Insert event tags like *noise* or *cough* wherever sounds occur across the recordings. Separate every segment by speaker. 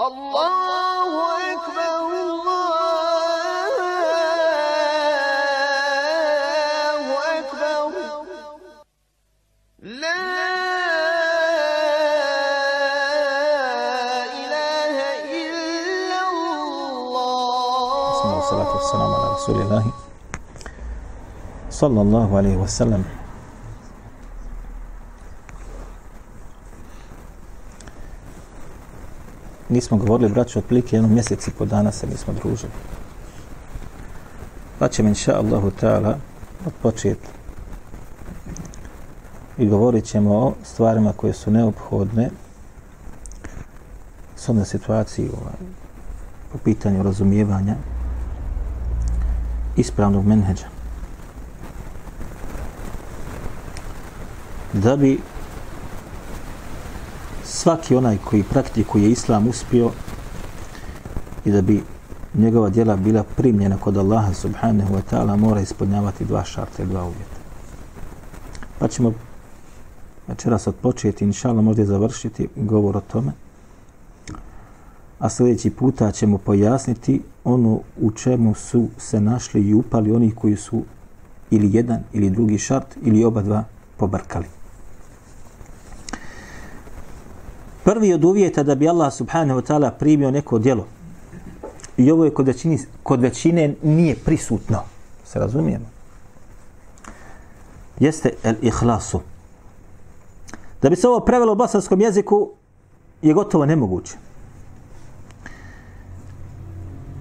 Speaker 1: الله أكبر الله أكبر. لا إله إلا
Speaker 2: الله. والصلاة والسلام على رسول الله. صلى الله عليه وسلم. Nismo govorili, braću, otprilike jednom mjeseci po dana se nismo družili. Pa ćemo, inša Allahu ta'ala, odpočeti i govorit ćemo o stvarima koje su neophodne s onda situaciji ovaj, po pitanju razumijevanja ispravnog menheđa. Da bi svaki onaj koji praktikuje islam uspio i da bi njegova djela bila primljena kod Allaha subhanahu wa ta'ala mora ispunjavati dva šarta i dva uvjeta. Pa ćemo znači, večeras odpočeti, inša možda završiti govor o tome a sljedeći puta ćemo pojasniti ono u čemu su se našli i upali oni koji su ili jedan ili drugi šart ili oba dva pobrkali. Prvi od uvjeta da bi Allah subhanahu wa ta'ala primio neko djelo i ovo je kod većine, kod većine nije prisutno, se razumijemo, jeste el ihlasu. Da bi se ovo prevelo u bosanskom jeziku je gotovo nemoguće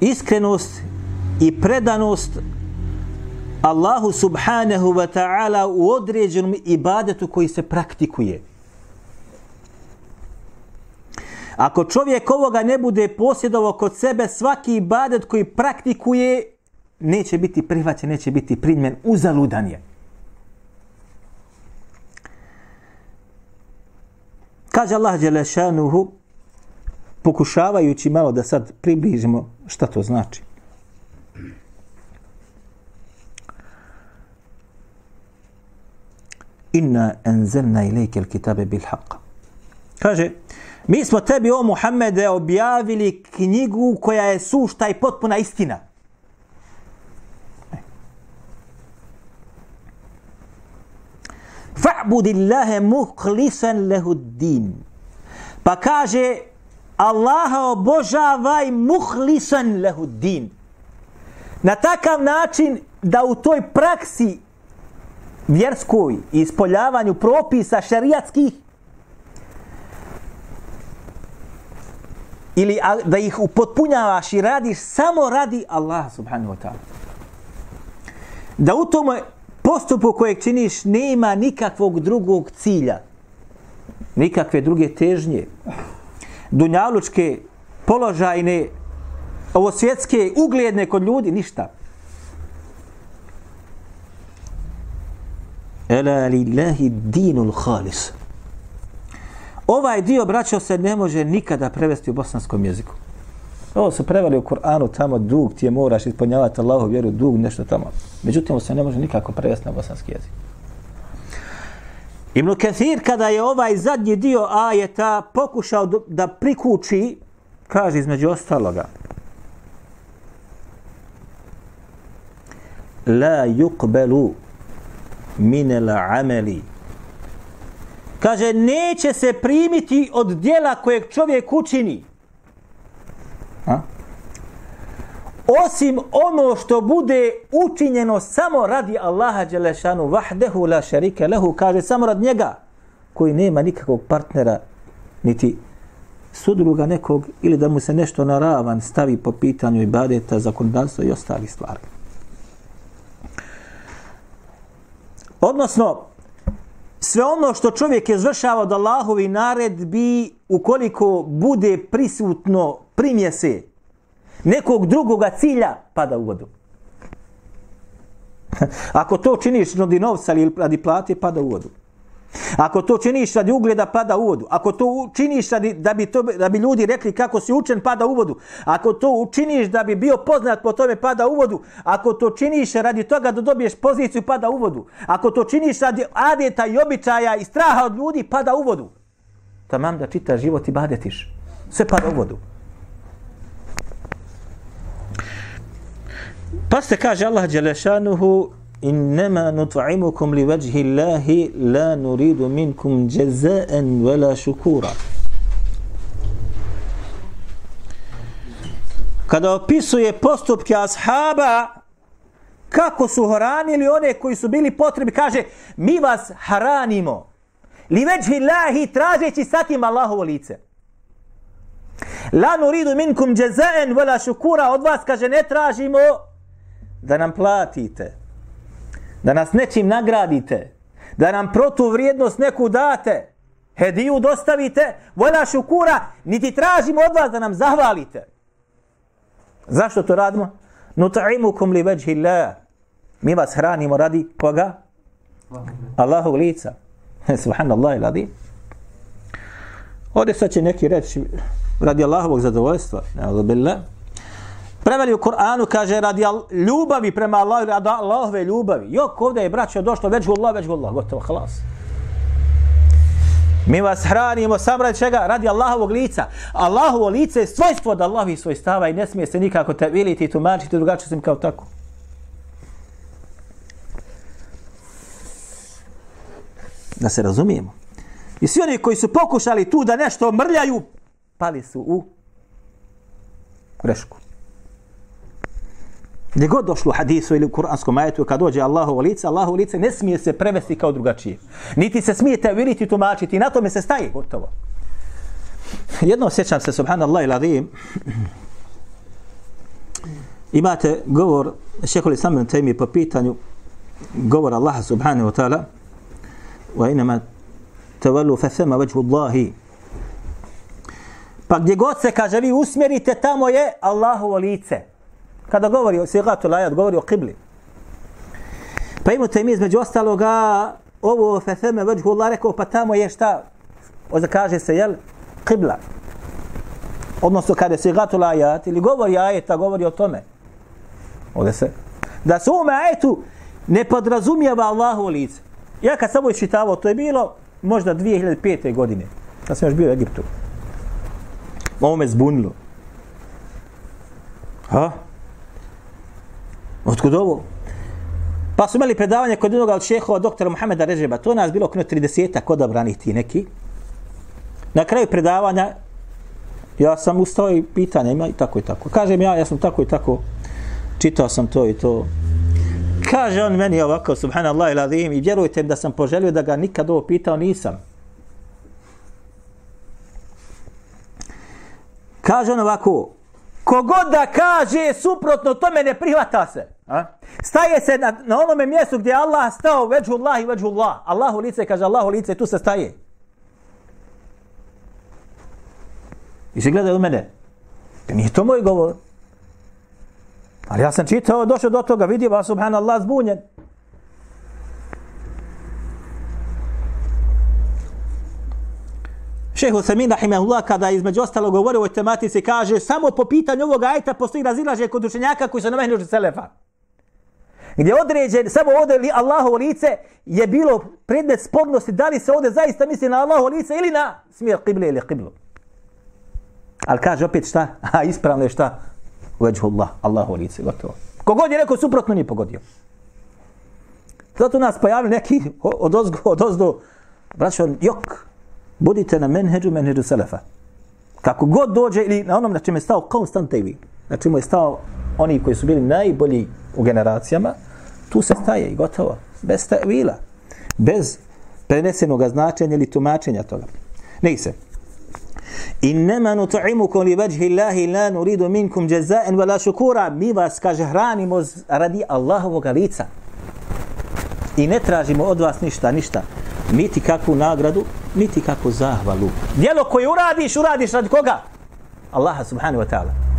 Speaker 2: iskrenost i predanost Allahu subhanahu wa ta'ala u određenom ibadetu koji se praktikuje. Ako čovjek ovoga ne bude posjedovao kod sebe, svaki ibadet koji praktikuje neće biti prihvaćen, neće biti primjen, uzaludan je. Kaže Allah Đelešanuhu, pokušavajući malo da sad približimo šta to znači. Inna enzelna ilike il kitabe bil haqqa. Kaže, mi smo tebi o Muhammede objavili knjigu koja je sušta i potpuna istina. Fa'budillahe muhlisan lehuddin. Pa kaže, Allaha obožavaj muhlisan lehuddin. Na takav način da u toj praksi vjerskoj i ispoljavanju propisa šerijatskih ili da ih upotpunjavaš i radiš samo radi Allaha subhanahu wa ta'ala. Da u tom postupu kojeg činiš nema nikakvog drugog cilja, nikakve druge težnje, dunjalučke, položajne, ovo svjetske, ugledne kod ljudi, ništa. Ela lillahi dinul khalis. Ovaj dio, braćo, se ne može nikada prevesti u bosanskom jeziku. Ovo se preveli u Kur'anu, tamo dug ti je moraš ispunjavati Allahu vjeru, dug nešto tamo. Međutim, ovo se ne može nikako prevesti na bosanski jezik. Ibn Kathir kada je ovaj zadnji dio ajeta pokušao da prikuči, kaže između ostaloga, La yuqbalu min ameli. Kaže, neće se primiti od dijela kojeg čovjek učini. A? Osim ono što bude učinjeno samo radi Allaha Đelešanu vahdehu la šarike lehu, kaže samo rad njega, koji nema nikakvog partnera, niti sudruga nekog, ili da mu se nešto na ravan stavi po pitanju ibadeta, zakonodavstva i ostali stvari. Odnosno, sve ono što čovjek je zvršava od Allahovi naredbi, ukoliko bude prisutno primjese nekog drugoga cilja, pada u vodu. *laughs* Ako to činiš radi novca ili radi plate, pada u vodu. Ako to činiš radi ugleda, pada u vodu. Ako to učiniš radi, da, bi to, da bi ljudi rekli kako si učen, pada u vodu. Ako to učiniš da bi bio poznat po tome, pada u vodu. Ako to činiš radi toga da dobiješ poziciju, pada u vodu. Ako to činiš radi adeta i običaja i straha od ljudi, pada u vodu. Tamam da čitaš život i badetiš. Sve pada u vodu. Pa se kaže Allah Đelešanuhu innama nut'imukum li vajhi Allahi la nuridu minkum jazaan wala shukura. Kada opisuje postupke ashaba kako su hranili one koji su bili potrebi, kaže mi vas hranimo li vajhi Allahi tražeći satim Allahovo lice. La nuridu minkum jazaan wala shukura od vas kaže ne tražimo da nam platite da nas nečim nagradite, da nam protu vrijednost neku date, hediju dostavite, vola šukura, niti tražimo od vas da nam zahvalite. Zašto to radimo? Nut'imukum li veđhi Allah. Mi vas hranimo radi koga? Allahu lica. *laughs* Subhanallah iladi. Ovdje sad će neki reći radi Allahovog zadovoljstva. Ne, Preveli u Kur'anu, kaže, radi ljubavi prema Allahu, radi Allahove ljubavi. Jok, ovdje je braćo došlo, već go Allah, već go Allah, gotovo, halas. Mi vas hranimo sam radi čega? Radi Allahovog lica. Allahovo lice je svojstvo od Allahovi svojstava i ne smije se nikako te viliti i tumačiti drugačije sam kao tako. Da se razumijemo. I svi oni koji su pokušali tu da nešto mrljaju, pali su u grešku. Gdje god došlo u hadisu ili u kuranskom ajetu, kad dođe Allahovo lice, Allahovo lice ne smije se prevesti kao drugačije. Niti se smije te tumačiti, na tome se staje, gotovo. Jedno sjećam se, subhanallah ila imate govor šeholi samim temi po pitanju govor Allaha subhanahu wa ta'ala wa inama tavallu fa vajhu Allahi pa gdje god se kaže vi usmjerite tamo je Allahovo lice kada govori o sigatu lajat, govori o kibli. Pa imamo te mi između ostaloga ovo fetheme vajhu Allah rekao pa tamo je šta Oza kaže se jel kibla. Odnosno kada je sigatu lajat ili govori ajeta govori o tome. Ovdje se. Da se ovome ajetu ne podrazumijeva Allahu lice. Ja kad sam ovo iščitavao, to je bilo možda 2005. godine. Kad sam još bio u Egiptu. Ovo me zbunilo. Ha? Otkud ovo? Pa su imali predavanje kod jednog od šehova doktora Muhameda Režeba. To nas bilo okno 30-ak odabranih ti neki. Na kraju predavanja ja sam ustao i pitanje ima i tako i tako. Kažem ja, ja sam tako i tako čitao sam to i to. Kaže on meni ovako, subhanallah i ladim, i vjerujte mi da sam poželio da ga nikad ovo pitao, nisam. Kaže on ovako, kogod da kaže suprotno tome ne prihvata se. A? Staje se na, na onome mjestu gdje Allah stao veđu Allah i veđu Allah. Allahu lice kaže Allahu lice tu se staje. I se gledaju u mene. Da nije to moj govor. Ali ja sam čitao, došao do toga, vidio vas subhanallah zbunjen. Šehu Samin Rahimahullah kada između ostalo govorio o ovoj tematici kaže samo po pitanju ovog ajta postoji razilaže kod učenjaka koji su na mehnuži Selefa. Gdje određen, samo ovdje li Allahovo lice je bilo predmet spornosti da li se ovdje zaista misli na Allahovo lice ili na smjer kible ili kiblu. Ali kaže opet šta? *laughs* A ispravno je šta? Veđu Allah, Allahovo lice, gotovo. Kogod je rekao suprotno nije pogodio. Zato nas pojavili neki od ozgo, od ozdo, braćo, jok, budite na menheđu, menheđu selefa. Kako god dođe ili na onom na čemu je stao Konstantevi, na čemu je stao oni koji su bili najbolji u generacijama, tu se staje i gotovo. Bez vila. Bez prenesenog značenja ili tumačenja toga. Ne se. Innama nut'imukum li vajhi Allahi la nuridu minkum jazaa'an wala shukura. Mi vas kaže hranimo radi Allahovog lica. I ne tražimo od vas ništa, ništa. Niti kakvu nagradu, niti kakvu zahvalu. Djelo koje uradiš, uradiš radi koga? Allaha subhanahu wa ta'ala.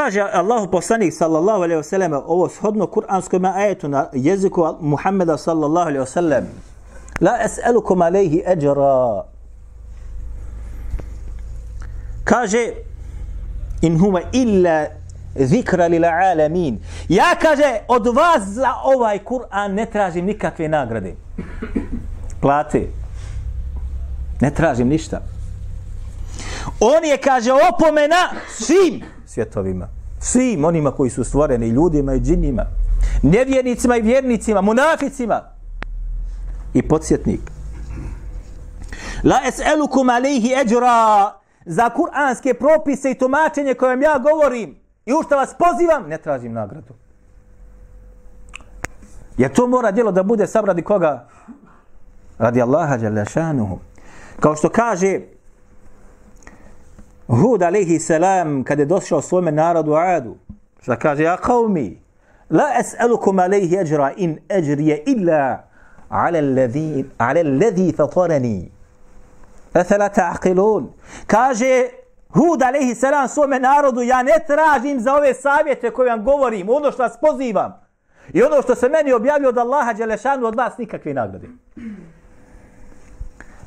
Speaker 2: Kaže Allahu poslanik sallallahu alejhi ve sellem ovo shodno kuranskom ajetu na jeziku Muhameda sallallahu alejhi ve sellem La es'alukum alayhi ajra Kaže in huwa illa zikra lil alamin. Ja kaže od vas za ovaj Kur'an ne tražim nikakve nagrade. Plate. Ne tražim ništa. On je, kaže, opomena svim svjetovima. Svim onima koji su stvoreni, ljudima i džinjima. Nevjernicima i vjernicima, munaficima. I podsjetnik. La es'elukum alejhi eđra. za kuranske propise i tumačenje kojem ja govorim i u što vas pozivam, ne tražim nagradu. Jer to mora djelo da bude sam radi koga? Radi Allaha Đalešanuhu. Kao što kaže Hud alaihi salam kada je došao svome narodu Adu, šta kaže, ja qavmi, la es'alukum alaihi ajra in ajrije illa ala alladhi, ala alladhi fatarani. Efela ta'qilun. Kaže Hud alaihi salam svome narodu, ja ne tražim za ove savjete koje vam govorim, ono što vas pozivam. I ono što se meni objavio od Allaha Đelešanu od vas nikakve nagrade.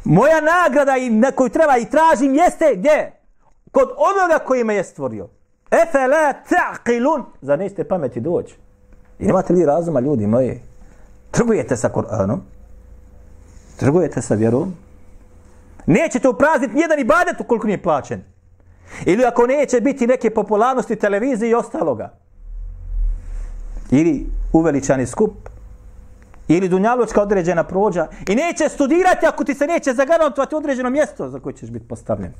Speaker 2: Moja nagrada i na koju treba i tražim jeste gdje? Kod onoga koji me je stvorio. Efela ta'qilun. Zar nećete pameti doći? Imate li razuma ljudi moji? Trgujete sa Koranom? Trgujete sa vjerom? Nećete uprazniti nijedan ibadet ukoliko nije plaćen. Ili ako neće biti neke popularnosti televizije i ostaloga. Ili uveličani skup. Ili dunjalučka određena prođa. I neće studirati ako ti se neće zagarantovati određeno mjesto za koje ćeš biti postavljen.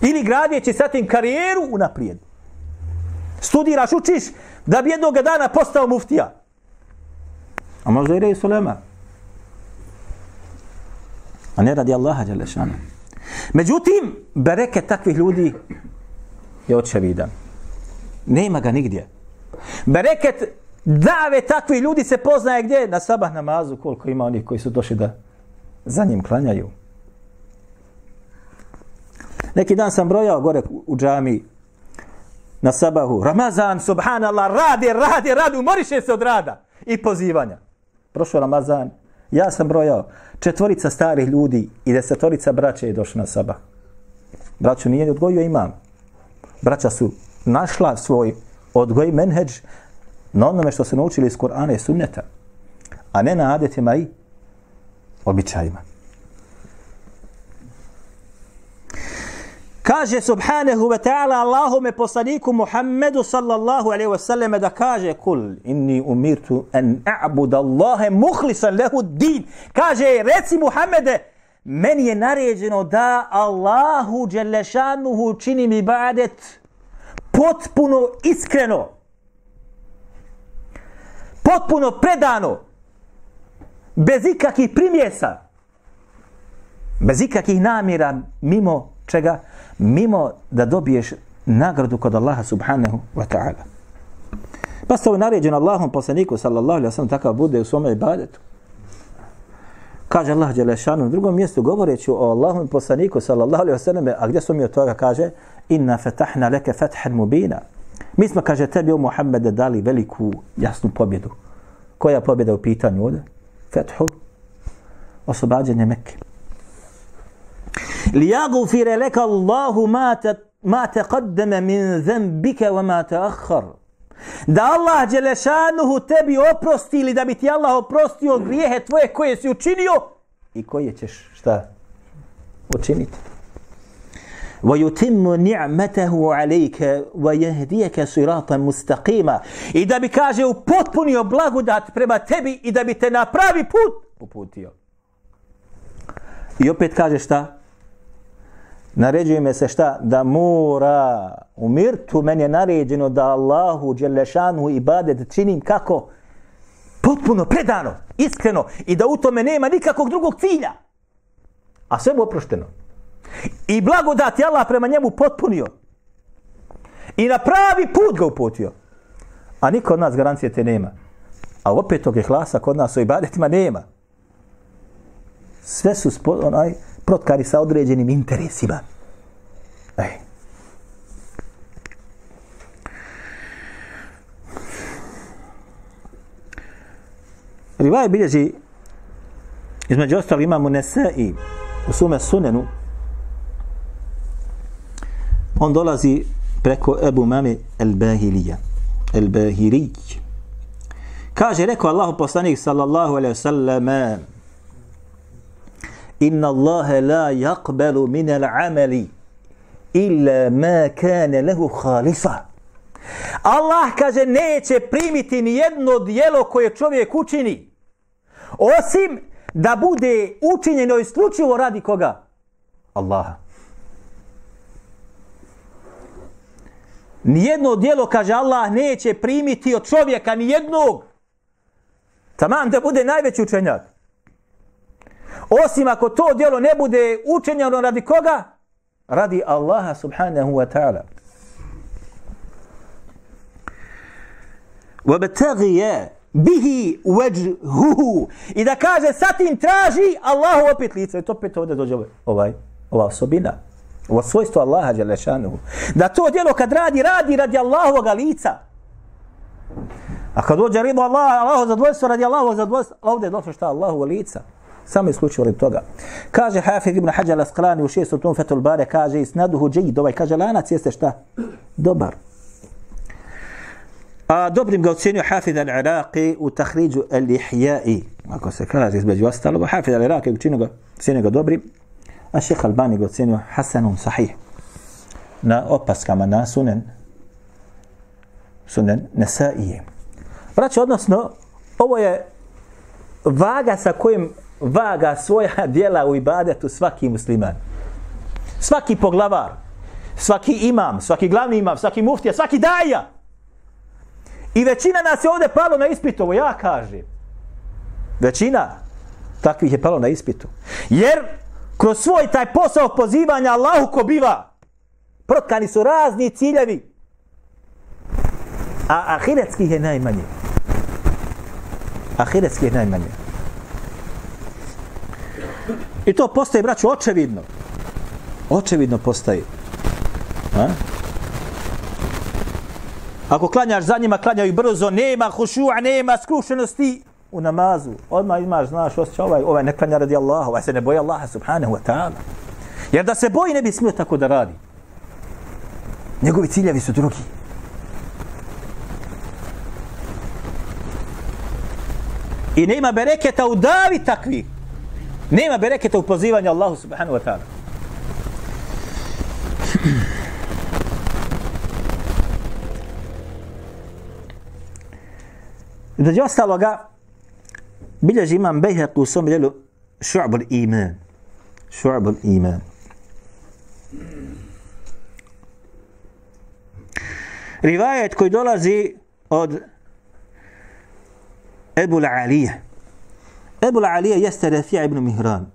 Speaker 2: Ili gradjeći sa tim karijeru unaprijed. Studiraš, učiš da bi jednog dana postao muftija. A možda i Rej ulema. A ne radi Allaha Đelešana. Međutim, bereke takvih ljudi je očevidan. Nema ga nigdje. Bereket dave takvih ljudi se poznaje gdje? Na sabah namazu koliko ima onih koji su došli da za njim klanjaju. Neki dan sam brojao gore u džami na sabahu. Ramazan, subhanallah, radi, radi, radi, umoriše se od rada i pozivanja. Prošao Ramazan, ja sam brojao četvorica starih ljudi i desetorica braće je došla na sabah. Braću nije odgojio imam. Braća su našla svoj odgoj menheđ na onome što su naučili iz Korana i sunneta, a ne na adetima i običajima. Kaže subhanahu wa ta'ala Allahume poslaniku Muhammedu sallallahu alaihi wa sallam da kaže kul inni umirtu an a'bud Allahe muhlisan lehu din. Kaže reci Muhammede meni je naređeno da Allahu dželešanuhu činim ibadet potpuno iskreno potpuno predano bez ikakih primjesa bez ikakih namjera mimo čega mimo da dobiješ nagradu kod Allaha subhanahu wa ta'ala. Pa se ovaj naređen Allahom poslaniku sallallahu alaihi wa sallam takav bude u svome ibadetu. Kaže Allah Đelešanu u drugom mjestu govoreći o Allahom poslaniku sallallahu alaihi wa sallam a gdje su mi od toga kaže inna fetahna leke fethan mubina. Mi smo kaže tebi o Muhammede dali veliku jasnu pobjedu. Koja pobjeda u pitanju ovdje? Fethu oslobađanje Mekke liyaghfira laka Allahu ma ta ma taqaddama min dhanbika wa ma ta'akhkhar da Allah dželešanuhu tebi oprosti ili da bi ti Allah oprostio grijehe tvoje koje si učinio i koje ćeš šta učiniti ويتم نعمته عليك ويهديك صراطا مستقيما i da bi kaže upotpunio blagodat prema tebi i da bi te na pravi put uputio i opet kaže šta Naređuje me se šta? Da mora umirtu, meni je naređeno da Allahu Đelešanu ibadet činim kako? Potpuno, predano, iskreno i da u tome nema nikakvog drugog cilja. A sve mu oprošteno. I blagodat je Allah prema njemu potpunio. I na pravi put ga uputio. A niko od nas garancije te nema. A opet tog je hlasa kod nas o ibadetima nema. Sve su spo, onaj, protkari sa određenim interesima. Ej. Rivaj bilježi između ostali imamo Nesai u sume sunenu on dolazi preko Ebu Mame El-Bahirija El-Bahirij. Kaže, rekao Allahu poslanik sallallahu alaihi sallam Inna Allahe la yakbelu min al-amali illa ma kana lahu khalisa. Allah kaže neće primiti ni jedno dijelo koje čovjek učini osim da bude učinjeno isključivo radi koga? Allaha. Nijedno dijelo, kaže Allah, neće primiti od čovjeka, nijednog. Tamam da bude najveći učenjak. Osim ako to dijelo ne bude učenjeno radi koga? Radi Allaha subhanahu wa ta'ala. وَبَتَغِيَ bihi wajhuhu i da kaže sa tim traži Allahu opet lice to opet ovdje dođe ovaj ova osobina ovo svojstvo Allaha dželešanu da to djelo kad radi radi radi Allahovog lica a kad dođe ridu Allah Allahu zadovoljstvo radi Allahovog zadovoljstva ovdje je došlo šta Allahu lica samo isključivo radi toga. Kaže Hafiz ibn Hajar al-Asqalani u šestom tom Fethul Bare, kaže isnaduhu džid, ovaj kaže lanac jeste šta? Dobar. A dobrim ga ocenio Hafiz al-Iraqi u tahriđu al-Ihja'i. Ako se kaže između ostalo, Hafiz al-Iraqi učinio ga, ocenio ga dobrim. A šeha Albani ga ocenio Hasanun sahih. Na opaskama na sunen sunen Nesaije. Braće, odnosno, ovo je vaga sa kojim vaga svoja *laughs* dijela u ibadetu svaki musliman. Svaki poglavar, svaki imam, svaki glavni imam, svaki muftija, svaki daja. I većina nas je ovdje palo na ispitu, ovo ja kažem. Većina takvih je palo na ispitu. Jer kroz svoj taj posao pozivanja Allahu ko biva, protkani su razni ciljevi. A ahiretskih je najmanje. Ahiretskih je najmanje. I to postaje, braću, očevidno. Očevidno postaje. A? Ako klanjaš za njima, klanjaju brzo, nema hušua, nema skrušenosti u namazu. Odmah imaš, znaš, osjeća ovaj, ovaj ne klanja radi Allaha, ovaj se ne boji Allaha subhanahu wa ta'ala. Jer da se boji ne bi smio tako da radi. Njegovi ciljevi su drugi. I nema bereketa u davi takvih Nema bereketa u pozivanju Allahu subhanahu wa ta'ala. Između ostaloga, bilježi imam Bejheq u svom djelu šu'bul iman. Šu'bul iman. Rivajet koji dolazi od Ebu Alija. Ebul Alija jeste Refija ibn Mihran.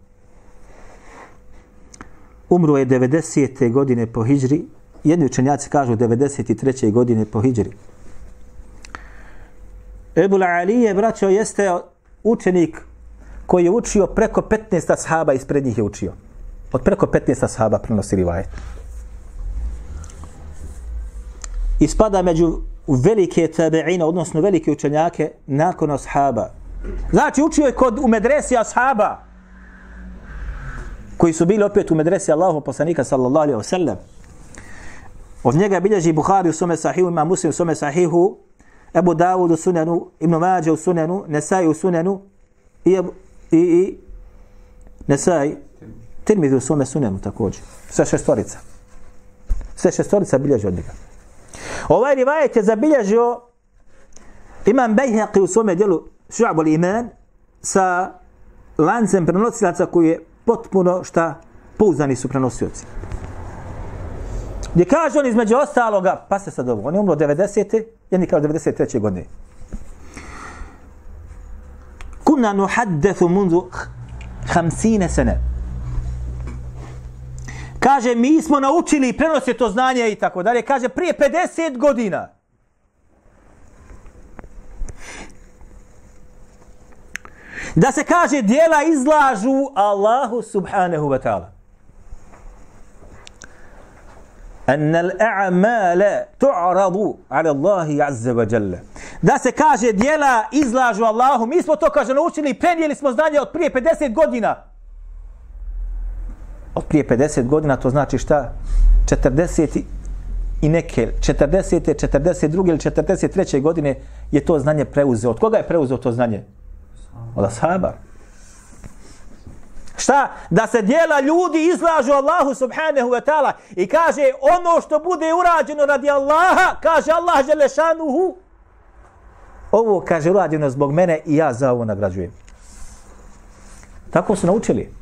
Speaker 2: Umro je 90. godine po Hidžri. Jedni učenjaci kažu 93. godine po Hidžri. Ebul Ali je, braćo, jeste učenik koji je učio preko 15 ashaba ispred njih je učio. Od preko 15 ashaba prenosi rivajet. Ispada među velike tabeine, odnosno velike učenjake nakon ashaba. Znači, učio je kod u medresi ashaba koji su bili opet u medresi Allahu poslanika sallallahu alaihi wa sallam. Od njega bilježi Bukhari u svome sahihu, ima muslim u svome sahihu, Ebu Dawud u sunanu, Ibn Mađe u sunanu, Nesai u sunanu i, i, i Nesai, Tirmidhi u svome sunenu također. Sve šestorica. Sve šestorica bilježi od njega. Ovaj rivajet je zabilježio Imam Bejheqi u svome djelu Šu'abul Iman sa lancem prenosilaca koji je potpuno šta pouzdani su prenosioci. Gdje kaže on između ostaloga, pa se sad ovo, on je umro 90. jedni kao 93. godine. Kuna nuhaddethu mundu hamsine sene. Kaže, mi smo naučili i to znanje i tako dalje. Kaže, prije 50 godina. Da se kaže, dijela izlažu Allahu subhanahu wa ta'ala. أن الأعمال تعرض على الله عز وجل da se kaže dijela izlažu Allahu mi smo to kaže naučili i prenijeli smo znanje od prije 50 godina od prije 50 godina to znači šta 40 i neke 40. 42. ili 43. godine je to znanje preuzeo. Od koga je preuzeo to znanje? Od ashaba. Šta? Da se dijela ljudi izlažu Allahu subhanahu wa ta'ala i kaže ono što bude urađeno radi Allaha, kaže Allah želešanuhu, ovo kaže urađeno zbog mene i ja za ovo nagrađujem. Tako su naučili.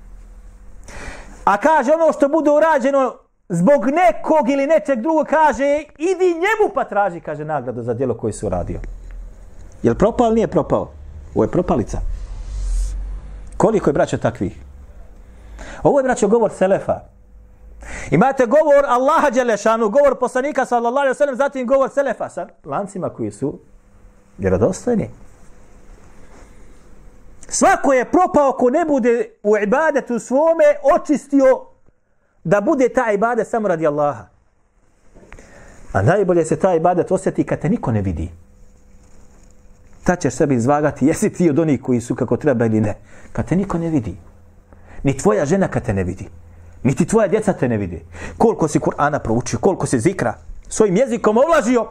Speaker 2: A kaže ono što bude urađeno zbog nekog ili nečeg drugog, kaže idi njemu pa traži, kaže nagradu za djelo koje su uradio. Jel propao ili nije propao? Ovo je propalica. Koliko je braća takvih? Ovo je braćo govor Selefa. Imate govor Allaha Đelešanu, govor poslanika sallallahu alaihi sallam, zatim govor Selefa sa lancima koji su vjerodostojni. Svako je propao ko ne bude u ibadetu svome očistio da bude ta ibadet samo radi Allaha. A najbolje se ta ibadet osjeti kad te niko ne vidi. Ta ćeš sebi izvagati, jesi ti od onih koji su kako treba ili ne. Kad te niko ne vidi. Ni tvoja žena kad te ne vidi. Ni ti tvoja djeca te ne vidi. Koliko si Kur'ana proučio, koliko si zikra svojim jezikom ovlažio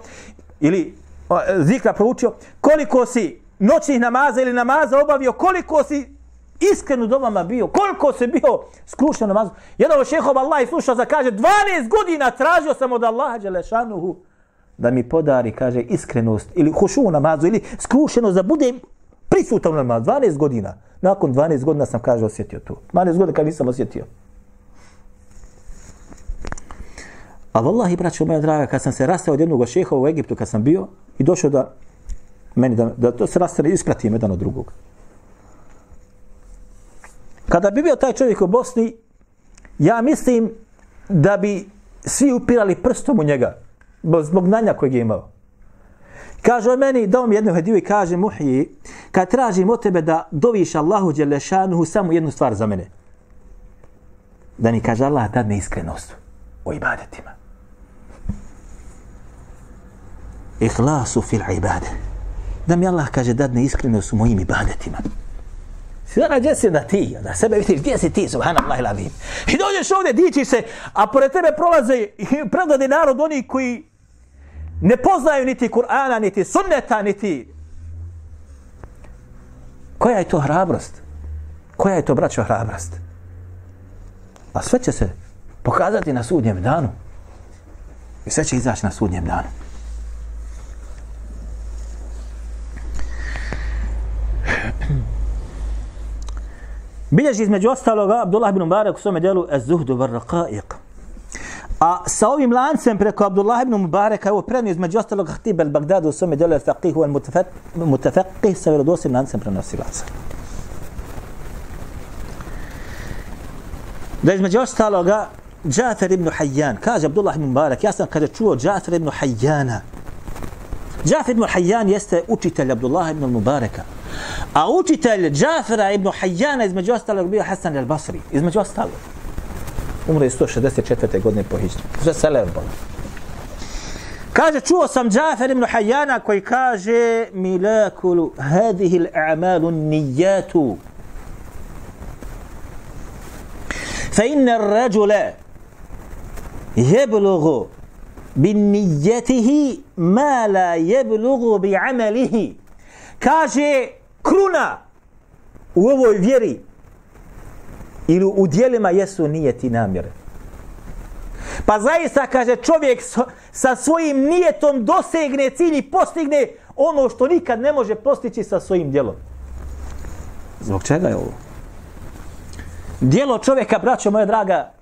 Speaker 2: ili o, zikra proučio, koliko si noćnih namaza ili namaza obavio, koliko si iskreno domama bio, koliko se bio skrušen namazu. Jedan od šehova Allah i slušao za kaže 12 godina tražio sam od Allaha Đelešanuhu da mi podari, kaže, iskrenost ili hušu u namazu ili skrušenost da budem prisutan u namazu. 12 godina. Nakon 12 godina sam, kaže, osjetio to. 12 godina kad nisam osjetio. A vallahi, braćo moja draga, kad sam se rastao od jednog šeha u Egiptu, kad sam bio i došao da meni da, da to se rastane ispratim jedan od drugog. Kada bi bio taj čovjek u Bosni, ja mislim da bi svi upirali prstom u njega, zbog znanja kojeg je imao. Kaže on meni, dao mi jednu hediju i kaže, muhiji, kad tražim od tebe da doviš Allahu Đelešanuhu samo jednu stvar za mene. Da mi kaže Allah dadne iskrenost u ibadetima. Ihlasu fil ibade. Da mi Allah kaže dadne iskrenost u mojim ibadetima. Sada gdje si da ti, da sebe vidiš, gdje si ti, subhanallah ila. I dođeš ovdje, dičiš se, a pored tebe prolaze i narod oni koji ne poznaju niti Kur'ana, niti sunneta, niti... Koja je to hrabrost? Koja je to, braćo, hrabrost? A sve će se pokazati na sudnjem danu. I sve će izaći na sudnjem danu. Bilježi između ostaloga Abdullah ibn Mubarak u svome djelu Az-Zuhdu var Raqaiq. A sa ovim lancem preko Abdullah ibn Mubareka, evo prednio između ostalog Hatib al-Bagdadu u svome djelu Al-Faqih u Al-Mutafaqih sa vjerodosim lancem prenosilaca. Da između ostaloga Džafer ibn Hayyan, kaže Abdullah ibn Mubarak, ja sam kada čuo Džafer ibn Hayyana. Džafer ibn Hayyan jeste učitelj Abdullah ibn Mubareka. A učitelj Džafera ibn Hayyana između ostalog bio Hasan al-Basri. Između ostalog. umro je 164. godine po hiđri. Za Selebom. Kaže, čuo sam Džafer ibn Hayyana koji kaže Milakulu hadihil a'malu nijatu Fa inna rajula jeblugu bin nijetihi ma la jeblugu bi amalihi Kaže, kruna u ovoj vjeri ili u dijelima jesu nijeti namjere. Pa zaista, kaže, čovjek sa svojim nijetom dosegne cilj i postigne ono što nikad ne može postići sa svojim dijelom. Zbog čega je ovo? Dijelo čovjeka, braćo moja draga,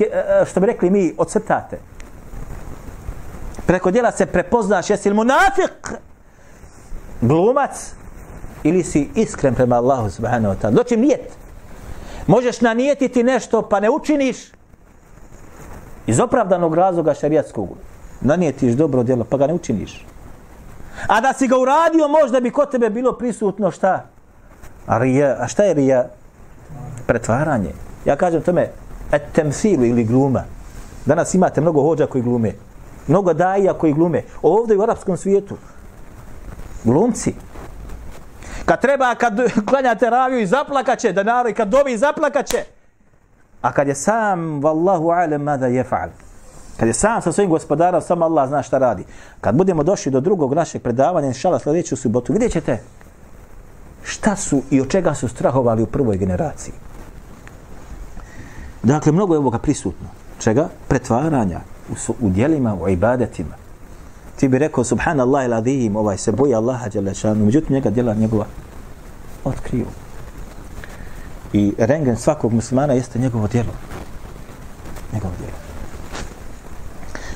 Speaker 2: e, e, što bi rekli mi, ocrtate. Preko dijela se prepoznaš, jesi li munafik, glumac, ili si iskren prema Allahu subhanahu wa ta'ala. Doći nijet. Možeš nanijetiti nešto pa ne učiniš iz opravdanog razloga šarijatskog. Nanijetiš dobro djelo pa ga ne učiniš. A da si ga uradio možda bi kod tebe bilo prisutno šta? A, rija, a šta je rija? Pretvaranje. Ja kažem tome et temsilu ili gluma. Danas imate mnogo hođa koji glume. Mnogo daija koji glume. Ovdje u arapskom svijetu. Glumci. Kad treba, kad klanjate raviju i zaplakaće, da narod, kad dobi i zaplakaće. A kad je sam, vallahu alem, mada je fa'al. Kad je sam sa svojim gospodarom, samo Allah zna šta radi. Kad budemo došli do drugog našeg predavanja, inšala sljedeću subotu, vidjet ćete šta su i od čega su strahovali u prvoj generaciji. Dakle, mnogo je ovoga prisutno. Čega? Pretvaranja u, u dijelima, u ibadetima. Ti bi rekao, subhanallah il adim, ovaj se boji Allaha djelešanu, međutim njega djela njegova otkriju. I rengen svakog muslimana jeste njegovo djelo. Njegovo djelo.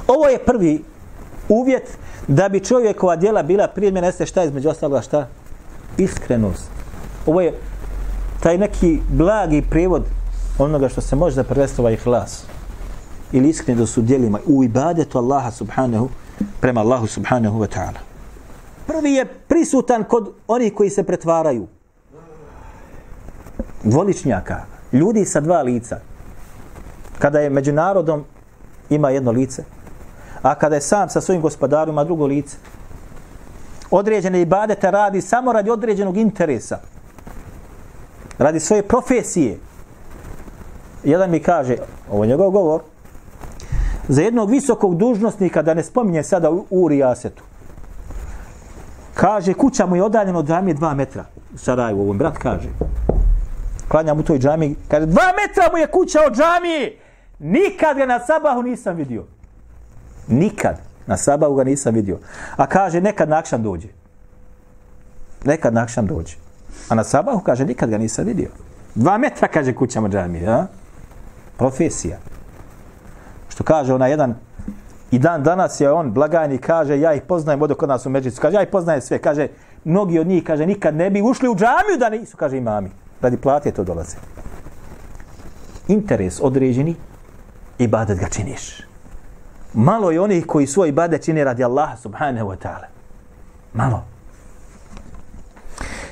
Speaker 2: Ovo je prvi uvjet da bi čovjekova djela bila primjena, jeste šta između ostaloga šta? Iskrenost. Ovo je taj neki blagi prijevod onoga što se može da prevesti ovaj hlas. Ili iskreno su djelima u ibadetu Allaha subhanahu prema Allahu subhanahu wa ta'ala. Prvi je prisutan kod onih koji se pretvaraju. Dvoličnjaka. Ljudi sa dva lica. Kada je među narodom ima jedno lice, a kada je sam sa svojim gospodarom ima drugo lice. Određene ibadete radi samo radi određenog interesa. Radi svoje profesije. Jedan mi kaže, ovo je njegov govor, za jednog visokog dužnostnika, da ne spominje sada u, u Rijasetu, kaže, kuća mu je odaljena od džamije dva metra. U Sarajevu, ovom brat kaže. Klanja mu toj džamiji, kaže, dva metra mu je kuća od džamije. Nikad ga na sabahu nisam vidio. Nikad. Na sabahu ga nisam vidio. A kaže, nekad nakšan dođe. Nekad nakšan dođe. A na sabahu kaže, nikad ga nisam vidio. Dva metra, kaže, kuća mu džamije. A? Profesija. Što kaže ona jedan, i dan danas je on blagajni, kaže, ja ih poznajem, odo kod nas u Međicu. Kaže, ja ih poznajem sve. Kaže, mnogi od njih, kaže, nikad ne bi ušli u džamiju da nisu, kaže, imami. Radi platije to dolaze. Interes određeni, ibadet ga činiš. Malo je onih koji svoj ibadet čine radi Allaha subhanahu wa ta'ala. Malo.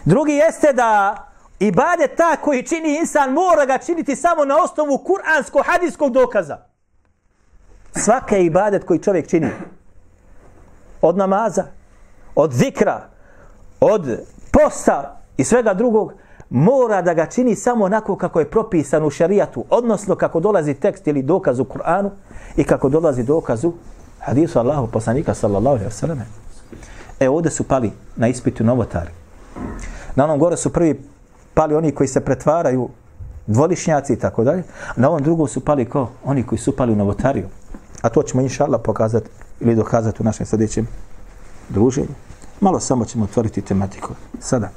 Speaker 2: Drugi jeste da ibadet ta koji čini insan mora ga činiti samo na osnovu kuransko-hadijskog dokaza. Svaka ibadet koji čovjek čini. Od namaza, od zikra, od posta i svega drugog, mora da ga čini samo onako kako je propisan u šarijatu, odnosno kako dolazi tekst ili dokaz u Kur'anu i kako dolazi dokaz u hadisu Allahu poslanika sallallahu alaihi wa sallam. E ovdje su pali na ispitu novotari. Na onom gore su prvi pali oni koji se pretvaraju dvolišnjaci i tako dalje. Na ovom drugom su pali ko? Oni koji su pali u novotariju. A to ćemo inša Allah pokazati ili dokazati u našem sljedećem druženju. Malo samo ćemo otvoriti tematiku. Sada.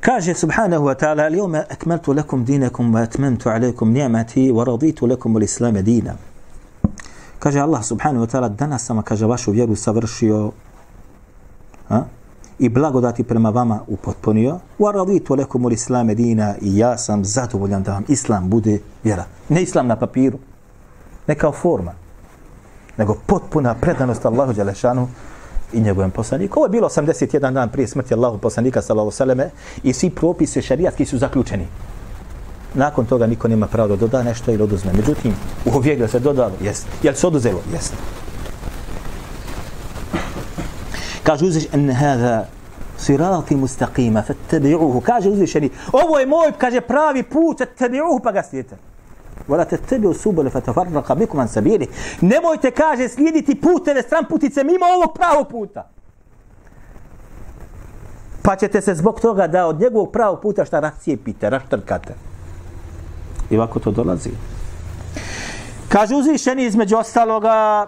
Speaker 2: Kaže subhanahu wa ta'ala Al-yawma akmaltu lakum dinakum wa atmamtu alaykum ni'mati wa raditu lakum al-islam dina. Kaže Allah subhanahu wa ta'ala danas sam kaže vašu vjeru savršio ha? I blagodati prema vama upotpunio wa raditu lakum al-islam dina i ja sam zadovoljan da vam islam bude vjera. Ne islam na papiru, ne kao forma, nego potpuna predanost Allahu Đelešanu i njegovom poslaniku. Ovo je bilo 81 dan prije smrti Allahu poslanika sallallahu sallam i svi propise šarijatski su zaključeni. Nakon toga niko nema pravo da doda nešto ili oduzme. Međutim, u ovijek se dodalo, jest. Jel se oduzelo? Jest. Kaže uzviš, en hada sirati mustaqima, fattabi'uhu. Kaže uzvišeni, ovo je moj, kaže pravi put, fattabi'uhu, pa ga slijedite. Wala tattabi'u subula fatafarraka bikum an sabili. Nemojte kaže slijediti puteve stran putice mimo ovog pravog puta. Pa ćete se zbog toga da od njegovog pravog puta šta rascijepite, raštrkate. I ovako to dolazi. Kaže uzvišeni između ostaloga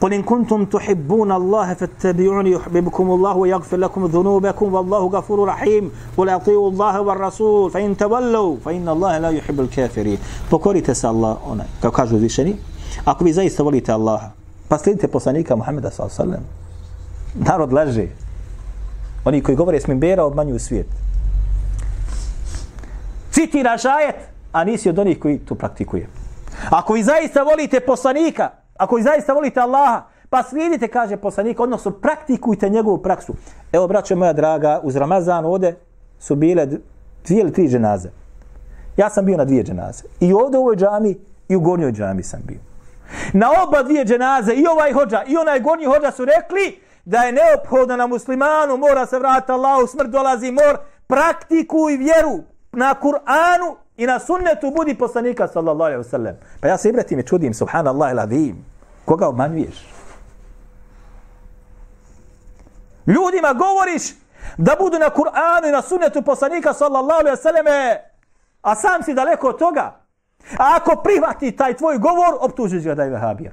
Speaker 2: قل إن كنتم تحبون الله فاتبعوني يحببكم الله ويغفر لكم ذنوبكم والله غفور رحيم قل أطيعوا الله والرسول فإن تولوا فإن الله لا يحب الكافرين pokorite se Allah ona kao kažu uzvišeni ako vi zaista volite Allaha pa slijedite poslanika Muhammeda sallallahu alejhi ve sellem narod laže oni koji govore s mimbera obmanjuju svijet citiraš ajet a nisi od onih koji to praktikuje ako vi zaista volite poslanika Ako i zaista volite Allaha, pa slijedite, kaže poslanik, odnosno praktikujte njegovu praksu. Evo, braćo moja draga, uz Ramazan ovde su bile dvije ili tri dženaze. Ja sam bio na dvije dženaze. I ovde u ovoj džami i u gornjoj džami sam bio. Na oba dvije dženaze, i ovaj hođa, i onaj gornji hođa su rekli da je neophodno na muslimanu, mora se vratiti Allahu, smrt dolazi, mor, praktikuj vjeru, na Kur'anu i na sunnetu budi poslanika sallallahu alaihi wasallam. Pa ja se ibratim i čudim, subhanallah il. Koga obmanjuješ? Ljudima govoriš da budu na Kur'anu i na sunnetu poslanika sallallahu alaihi wasallam, a sam si daleko od toga. A ako prihvati taj tvoj govor, optužiš ga da je vehabija.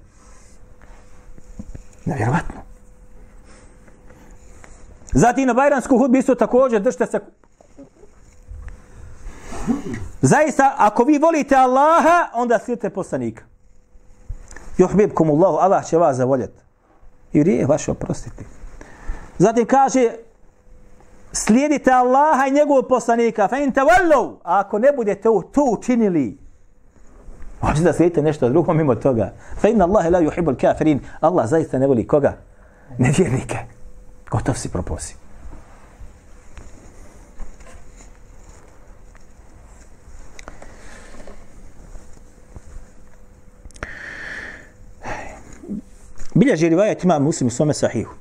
Speaker 2: Nevjerovatno. Zatim na Bajransku hudbi isto također držite se Zaista, ako vi volite Allaha, onda slijedite poslanika. Juhbibkum Allahu, Allah će vas zavoljeti. I rije vaše oprostiti. Zatim kaže, slijedite Allaha i njegovog poslanika. Fa in tavallu, a ako ne budete to učinili, možete da slijedite nešto drugo mimo toga. Fa inna Allahe la yuhibbul kafirin. Allah zaista ne voli koga? Nevjernike. Gotov si proposi. Bilježi rivajet ima muslim u svome sahihu.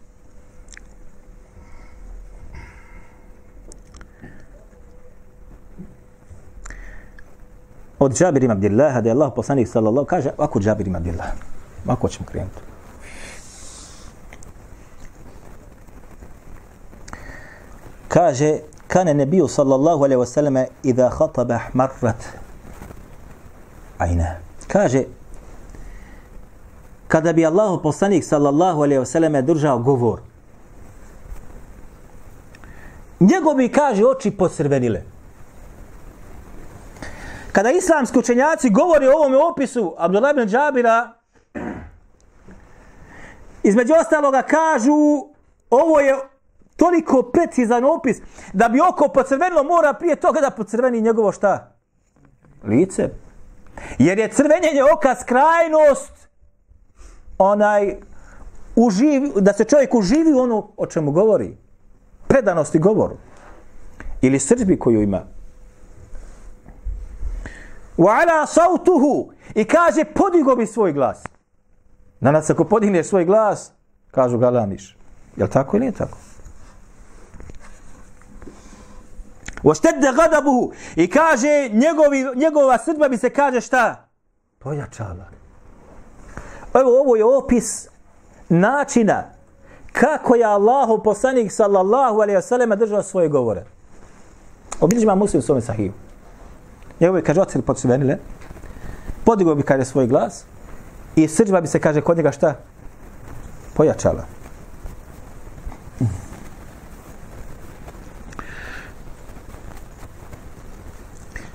Speaker 2: Od Džabir ima Abdillaha, da je Allah poslanik sallallahu, kaže, ako Džabir ima Abdillaha. ako ćemo krenuti. Kaže, kane nebiju sallallahu alaihi wasallam idha khataba marrat ajna. Kaže, kada bi Allahu poslanik sallallahu alejhi ve selleme držao govor njegovi kaže oči posrvenile kada islamski učenjaci govori o ovom opisu Abdullah ibn Džabira između ostaloga kažu ovo je toliko precizan opis da bi oko pocrvenilo mora prije toga da pocrveni njegovo šta? Lice. Jer je crvenjenje oka skrajnost onaj uživi, da se čovjek uživi u ono o čemu govori. Predanosti govoru. Ili srđbi koju ima. Wa ala sautuhu. I kaže, podigo bi svoj glas. Danas ako podigne svoj glas, kažu galamiš. Je tako ili nije tako? Oštedde gadabuhu. I kaže, njegovi, njegova srđba bi se kaže šta? Pojačala. Pa evo, ovo je opis načina kako je Allahu poslanik sallallahu alaihi wasallam držao svoje govore. Obilježi muslim u svome sahiju. Njegove kaže, oceli pod podigao podigo bi, kaže, svoj glas i srđba bi se, kaže, kod njega šta? Pojačala.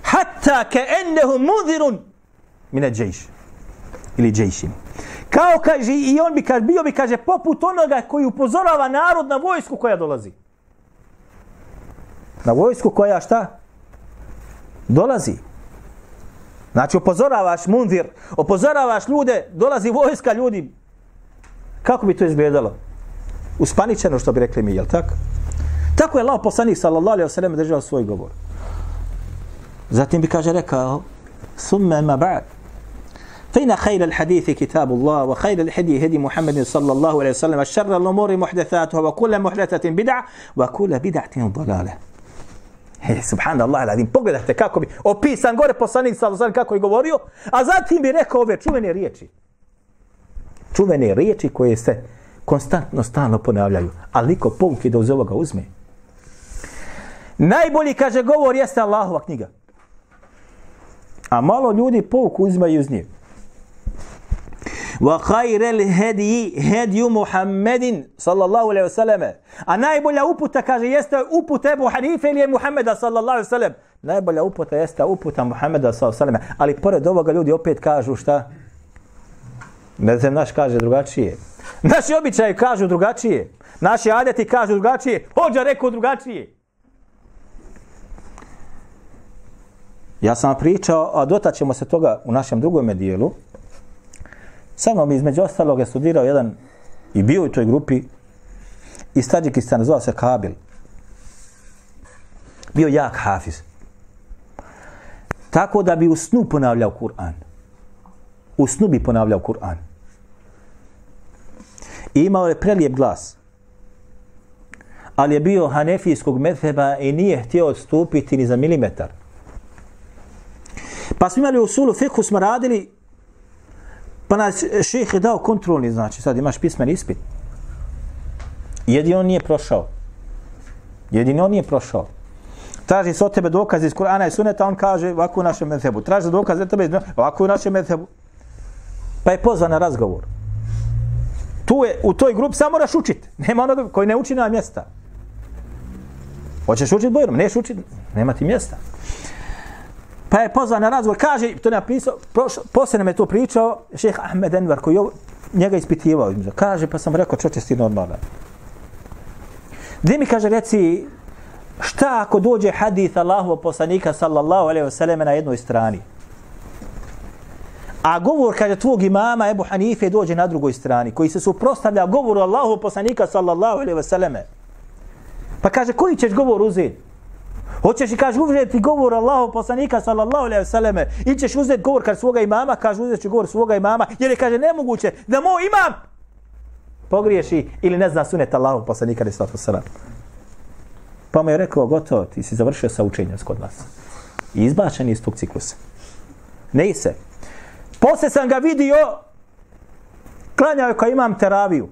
Speaker 2: Hatta ke ennehu mudhirun mine džejš. Ili džejšin. Kao kaže, i on bi kaže, bio bi kaže, poput onoga koji upozorava narod na vojsku koja dolazi. Na vojsku koja šta? Dolazi. Znači upozoravaš mundir, upozoravaš ljude, dolazi vojska ljudi. Kako bi to izgledalo? Uspaničeno što bi rekli mi, jel tako? Tako je Allah poslanik sallallahu alaihi wa sallam držao svoj govor. Zatim bi kaže rekao, summe ma ba'd, فإن خير الحديث كتاب الله وخير الهدي هدي محمد صلى الله عليه وسلم الشر الأمور محدثاتها وكل محدثة بدعة وكل بدعة ضلالة He, subhanallah alazim, pogledajte kako bi opisan gore poslanik sallallahu kako je govorio, a zatim bi rekao ove čuvene riječi. Čuvene riječi koje se konstantno stalno ponavljaju, ali niko pouke da uz ovoga uzme. Najbolji, kaže, govor jeste Allahova knjiga. A malo ljudi pouku uzmaju iz nje wa khairul hadi hadi Muhammedin sallallahu alejhi wasallam. A najbolja uputa kaže jeste uputa Abu Hanife ili Muhameda sallallahu alejhi wasallam. Najbolja uputa jeste uputa Muhameda sallallahu alejhi wasallam. Ali pored ovoga ljudi opet kažu šta? Ne znam, naš kaže drugačije. Naši običaji kažu drugačije. Naši adeti kažu drugačije. Hođa rekao drugačije. Ja sam pričao, a dotaćemo se toga u našem drugom dijelu, Sa mnom između ostalog je studirao jedan i bio u toj grupi iz Tadžikistana, zvao se Kabil. Bio jak hafiz. Tako da bi u snu ponavljao Kur'an. U snu bi ponavljao Kur'an. I imao je prelijep glas. Ali je bio hanefijskog metheba i nije htio odstupiti ni za milimetar Pa smo imali u sulu fikhu, smo radili, pa nas šeheh je dao kontrolni, znači sad imaš pismeni ispit. Jedino on nije prošao. Jedino on nije prošao. Traži se od tebe dokaze iz Kur'ana i Suneta, on kaže ovako u našem medhebu. Traži dokaze od tebe ovako u našem medhebu. Pa je pozvan na razgovor. Tu je, u toj grupi samo moraš učiti. *laughs* Nema onoga koji ne uči na mjesta. Hoćeš učiti bojrom, neš učiti, nema ti mjesta. Pa je pozvan na razgovor, kaže, to je napisao, poslije nam je to pričao, šeh Ahmed Enver, koji je njega ispitivao. Kaže, pa sam rekao, čoče, ti normalan. Gdje mi kaže, reci, šta ako dođe hadith Allahu poslanika sallallahu alaihi wa sallam na jednoj strani? A govor, kaže, tvog imama Ebu Hanife dođe na drugoj strani, koji se suprostavlja govoru Allahu poslanika sallallahu alaihi wa sallam. Pa kaže, koji ćeš govor uzeti? Hoćeš i kaže uzeti govor Allahu poslanika sallallahu alejhi ve selleme ili ćeš uzeti govor kad svoga imama, kaže uzet govor svoga imama, jer je kaže nemoguće da moj imam pogriješi ili ne zna sunet Allahu poslanika sallallahu alejhi ve selleme. Pa mu je rekao, gotovo, ti si završio sa učenjem kod nas. I izbačen iz tog ciklusa. Ne se. Posle sam ga vidio, klanjao kao imam teraviju.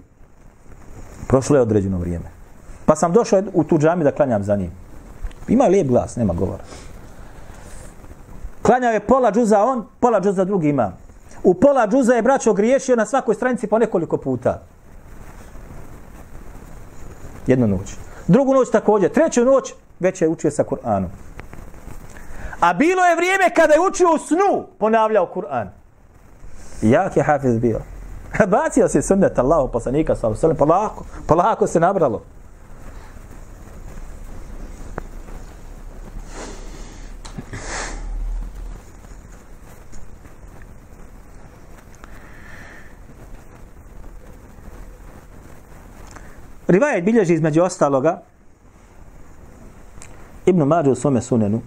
Speaker 2: Prošlo je određeno vrijeme. Pa sam došao u tu džami da klanjam za njim. Ima lijep glas, nema govora. Klanjao je pola džuza on, pola džuza drugi ima. U pola džuza je braćo griješio na svakoj stranici po nekoliko puta. Jednu noć. Drugu noć također. Treću noć već je učio sa Kur'anom. A bilo je vrijeme kada je učio u snu, ponavljao Kur'an. Jak je hafiz bio. *laughs* Bacio se sunnet Allahu poslanika sallallahu alejhi ve sellem polako, polako se nabralo. Rivajet bilježi između ostaloga Ibn Mađu u svome sunenu.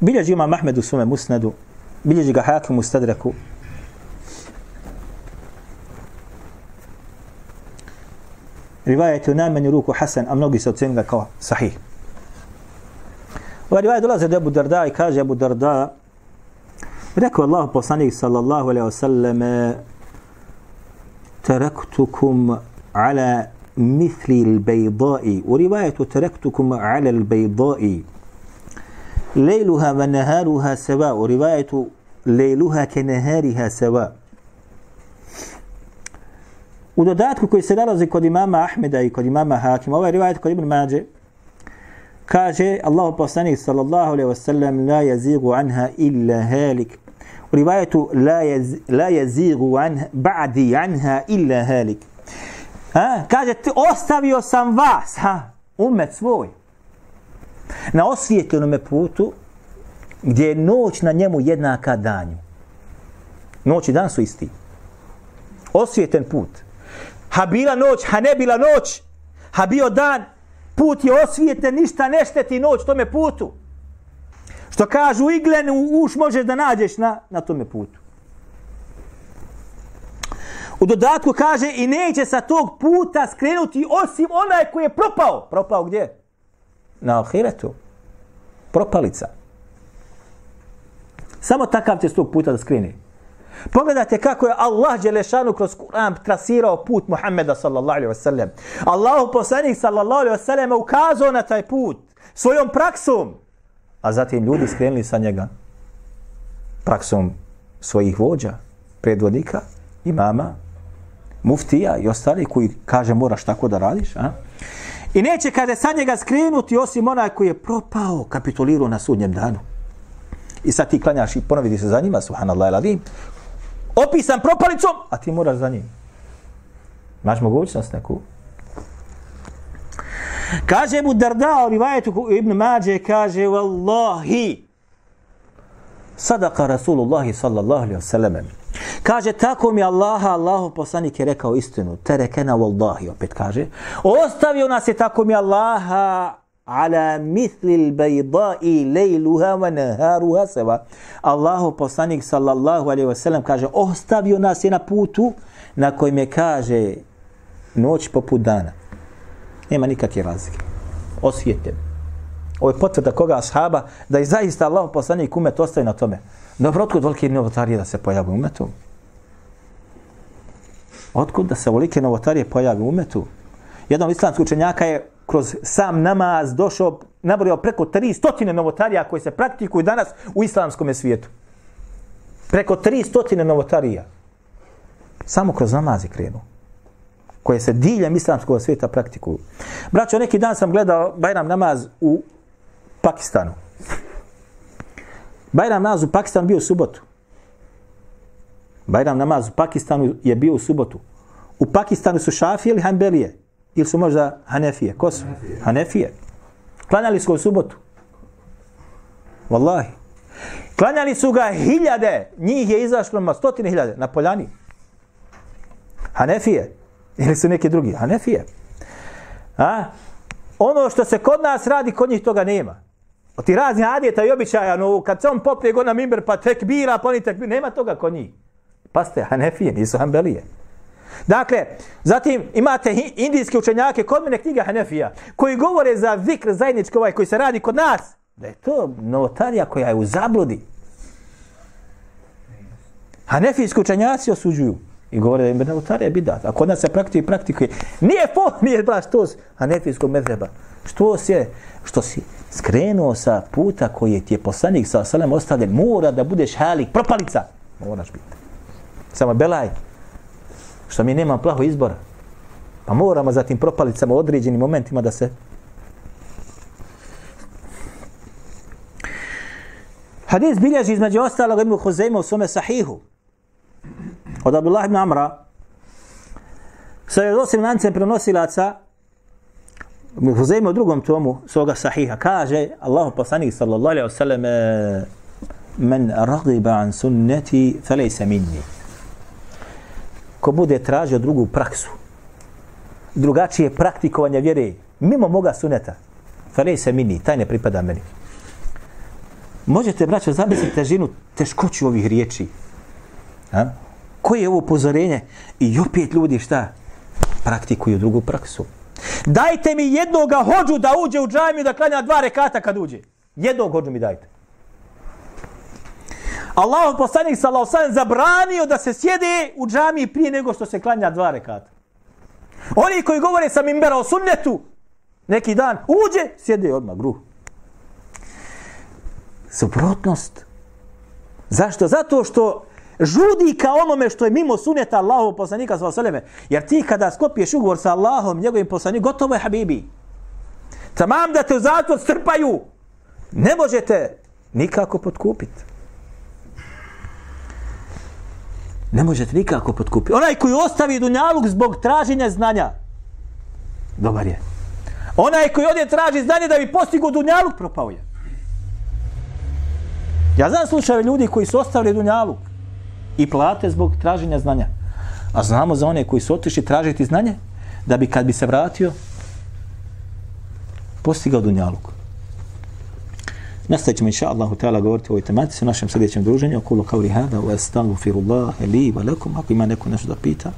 Speaker 2: Bilježi ima Mahmed u svome musnedu. Bilježi ga Hakim u stadreku. Rivajet je u najmanju ruku Hasan a mnogi se ocenili kao sahih. Ova rivajet dolaze do Abu Darda i kaže Abu Darda rekao Allah poslanik sallallahu alaihi wa sallam تركتكم على مثل البيضاء ورواية تركتكم على البيضاء ليلها ونهارها سواء ورواية ليلها كنهارها سواء U dodatku koji se nalazi kod imama Ahmeda i kod imama Hakima, ovaj rivajet kod Ibn Mađe, kaže Allahu poslanik sallallahu alaihi wasallam la yazigu anha illa halik rivajetu la, jez, la jezigu an, ba'di anha illa halik. Ha? Kaže, ostavio sam vas, ha? umet svoj, na osvijetljenom putu gdje je noć na njemu jednaka danju. Noć i dan su isti. Osvijeten put. Ha bila noć, ha ne bila noć, ha bio dan, put je osvijeten, ništa ne šteti noć tome putu. Što kažu iglen u uš možeš da nađeš na, na tome putu. U dodatku kaže i neće sa tog puta skrenuti osim onaj koji je propao. Propao gdje? Na ahiretu. Propalica. Samo takav će s tog puta da skreni. Pogledajte kako je Allah Đelešanu kroz Kur'an trasirao put Muhammeda sallallahu alaihi wasallam. Allahu poslanik sallallahu alaihi wasallam ukazao na taj put svojom praksom a zatim ljudi skrenuli sa njega praksom svojih vođa, predvodnika, imama, muftija i ostali koji kaže moraš tako da radiš. A? I neće kaže, sa njega skrenuti osim onaj koji je propao, kapitulirao na sudnjem danu. I sad ti klanjaš i ponoviti se za njima, subhanallah iladim, opisan propalicom, a ti moraš za njim. Maš mogućnost neku? Kaže mu Darda u rivajetu Ibn Mađe, kaže, Wallahi, sadaka Rasulullahi sallallahu alaihi wasallam. Kaže, tako mi Allaha, Allahu poslanik je rekao istinu, terekena wallahi, opet kaže, ostavio nas je tako mi Allaha, ala mitli l-bajdai lejluha wa naharuha seva. Allahu poslanik sallallahu alaihi wasallam kaže, ostavio nas je na putu na kojem je kaže noć poput dana. Nema nikakve razlike. Osvijete. Ovo je potvrda koga ashaba, da je zaista Allah poslanik umet ostaje na tome. Dobro, otkud velike novotarije da se pojavi umetu? Otkud da se velike novotarije pojavi umetu? Jedan islamski učenjaka je kroz sam namaz došao, nabrojao preko 300 novotarija koji se praktikuju danas u islamskom svijetu. Preko 300 novotarija. Samo kroz namaz je krenuo koje se diljem islamskog svijeta praktikuju. Braćo, neki dan sam gledao Bajram namaz u Pakistanu. Bajram namaz u Pakistanu bio u subotu. Bajram namaz u Pakistanu je bio u subotu. U Pakistanu su šafije ili hanbelije? Ili su možda hanefije? Ko su? Hanefije. hanefije. Klanjali su ga u subotu. Wallahi. Klanjali su ga hiljade. Njih je izašlo ma stotine hiljade na poljani. Hanefije. Ili su neki drugi? Hanefije. A? Ono što se kod nas radi, kod njih toga nema. O ti razni adjeta i običaja, no, kad se on popne god na mimber, pa tek bira, pa oni tek bira, nema toga kod njih. Paste, Hanefije, nisu Hanbelije. Dakle, zatim imate indijske učenjake, kod mene knjiga Hanefija, koji govore za vikr zajednički ovaj koji se radi kod nas, da je to novotarija koja je u zabludi. Hanefijski učenjaci osuđuju. I govore da je novotarija bidat. A kod nas se praktikuje praktikuje. Nije fo, *laughs* nije bra što s hanefijskog medreba. Što se, što si skrenuo sa puta koji je ti je poslanik sa salam ostavljen, mora da budeš halik, propalica. Moraš biti. Samo belaj. Što mi nema plaho izbora. Pa moramo za tim propalicama u određenim momentima da se Hadis bilježi između ostalog Ibn Huzeyma u svome sahihu od Abdullah ibn Amra sa vjerodosim lancem prenosilaca Huzeyme u drugom tomu svoga sahiha kaže Allahu poslanik sallallahu alaihi wa sallam e, men ragiba an sunneti felejse minni ko bude tražio drugu praksu drugačije praktikovanje vjere mimo moga suneta felejse minni taj ne pripada meni možete braćo zamisliti težinu teškoću ovih riječi ha? Koje je ovo upozorenje? I opet ljudi šta? Praktikuju drugu praksu. Dajte mi jednoga hođu da uđe u džamiju da klanja dva rekata kad uđe. Jednog hođu mi dajte. Allah poslanik sallallahu alejhi zabranio da se sjede u džamiji prije nego što se klanja dva rekata. Oni koji govore sa mimbera o sunnetu, neki dan uđe, sjede odmah gruh. Suprotnost. Zašto? Zato što žudi ka onome što je mimo suneta Allahov poslanika sa osaleme. Jer ti kada skopiješ ugovor sa Allahom, njegovim poslanikom, gotovo je habibi. Tamam da te u zatvor strpaju. Ne možete nikako potkupiti. Ne možete nikako potkupiti. Onaj koji ostavi dunjaluk zbog traženja znanja, dobar je. Onaj koji ovdje traži znanje da bi postigu dunjaluk, propao je. Ja znam slučajeve ljudi koji su ostavili dunjaluk i plate zbog traženja znanja. A znamo za one koji su otišli tražiti znanje, da bi kad bi se vratio, postigao dunjaluk. Nastavit ćemo inša Allahu ta'ala govoriti o ovoj tematici u našem sljedećem druženju. Okulu kao li hada, wa astaghfirullaha li wa lakum. Ako ima neko nešto da pita,